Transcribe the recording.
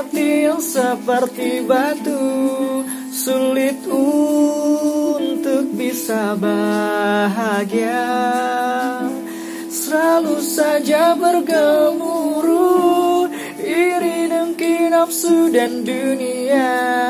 hati yang seperti batu Sulit untuk bisa bahagia. Selalu saja bergemuruh Iri dengki nafsu dan dunia.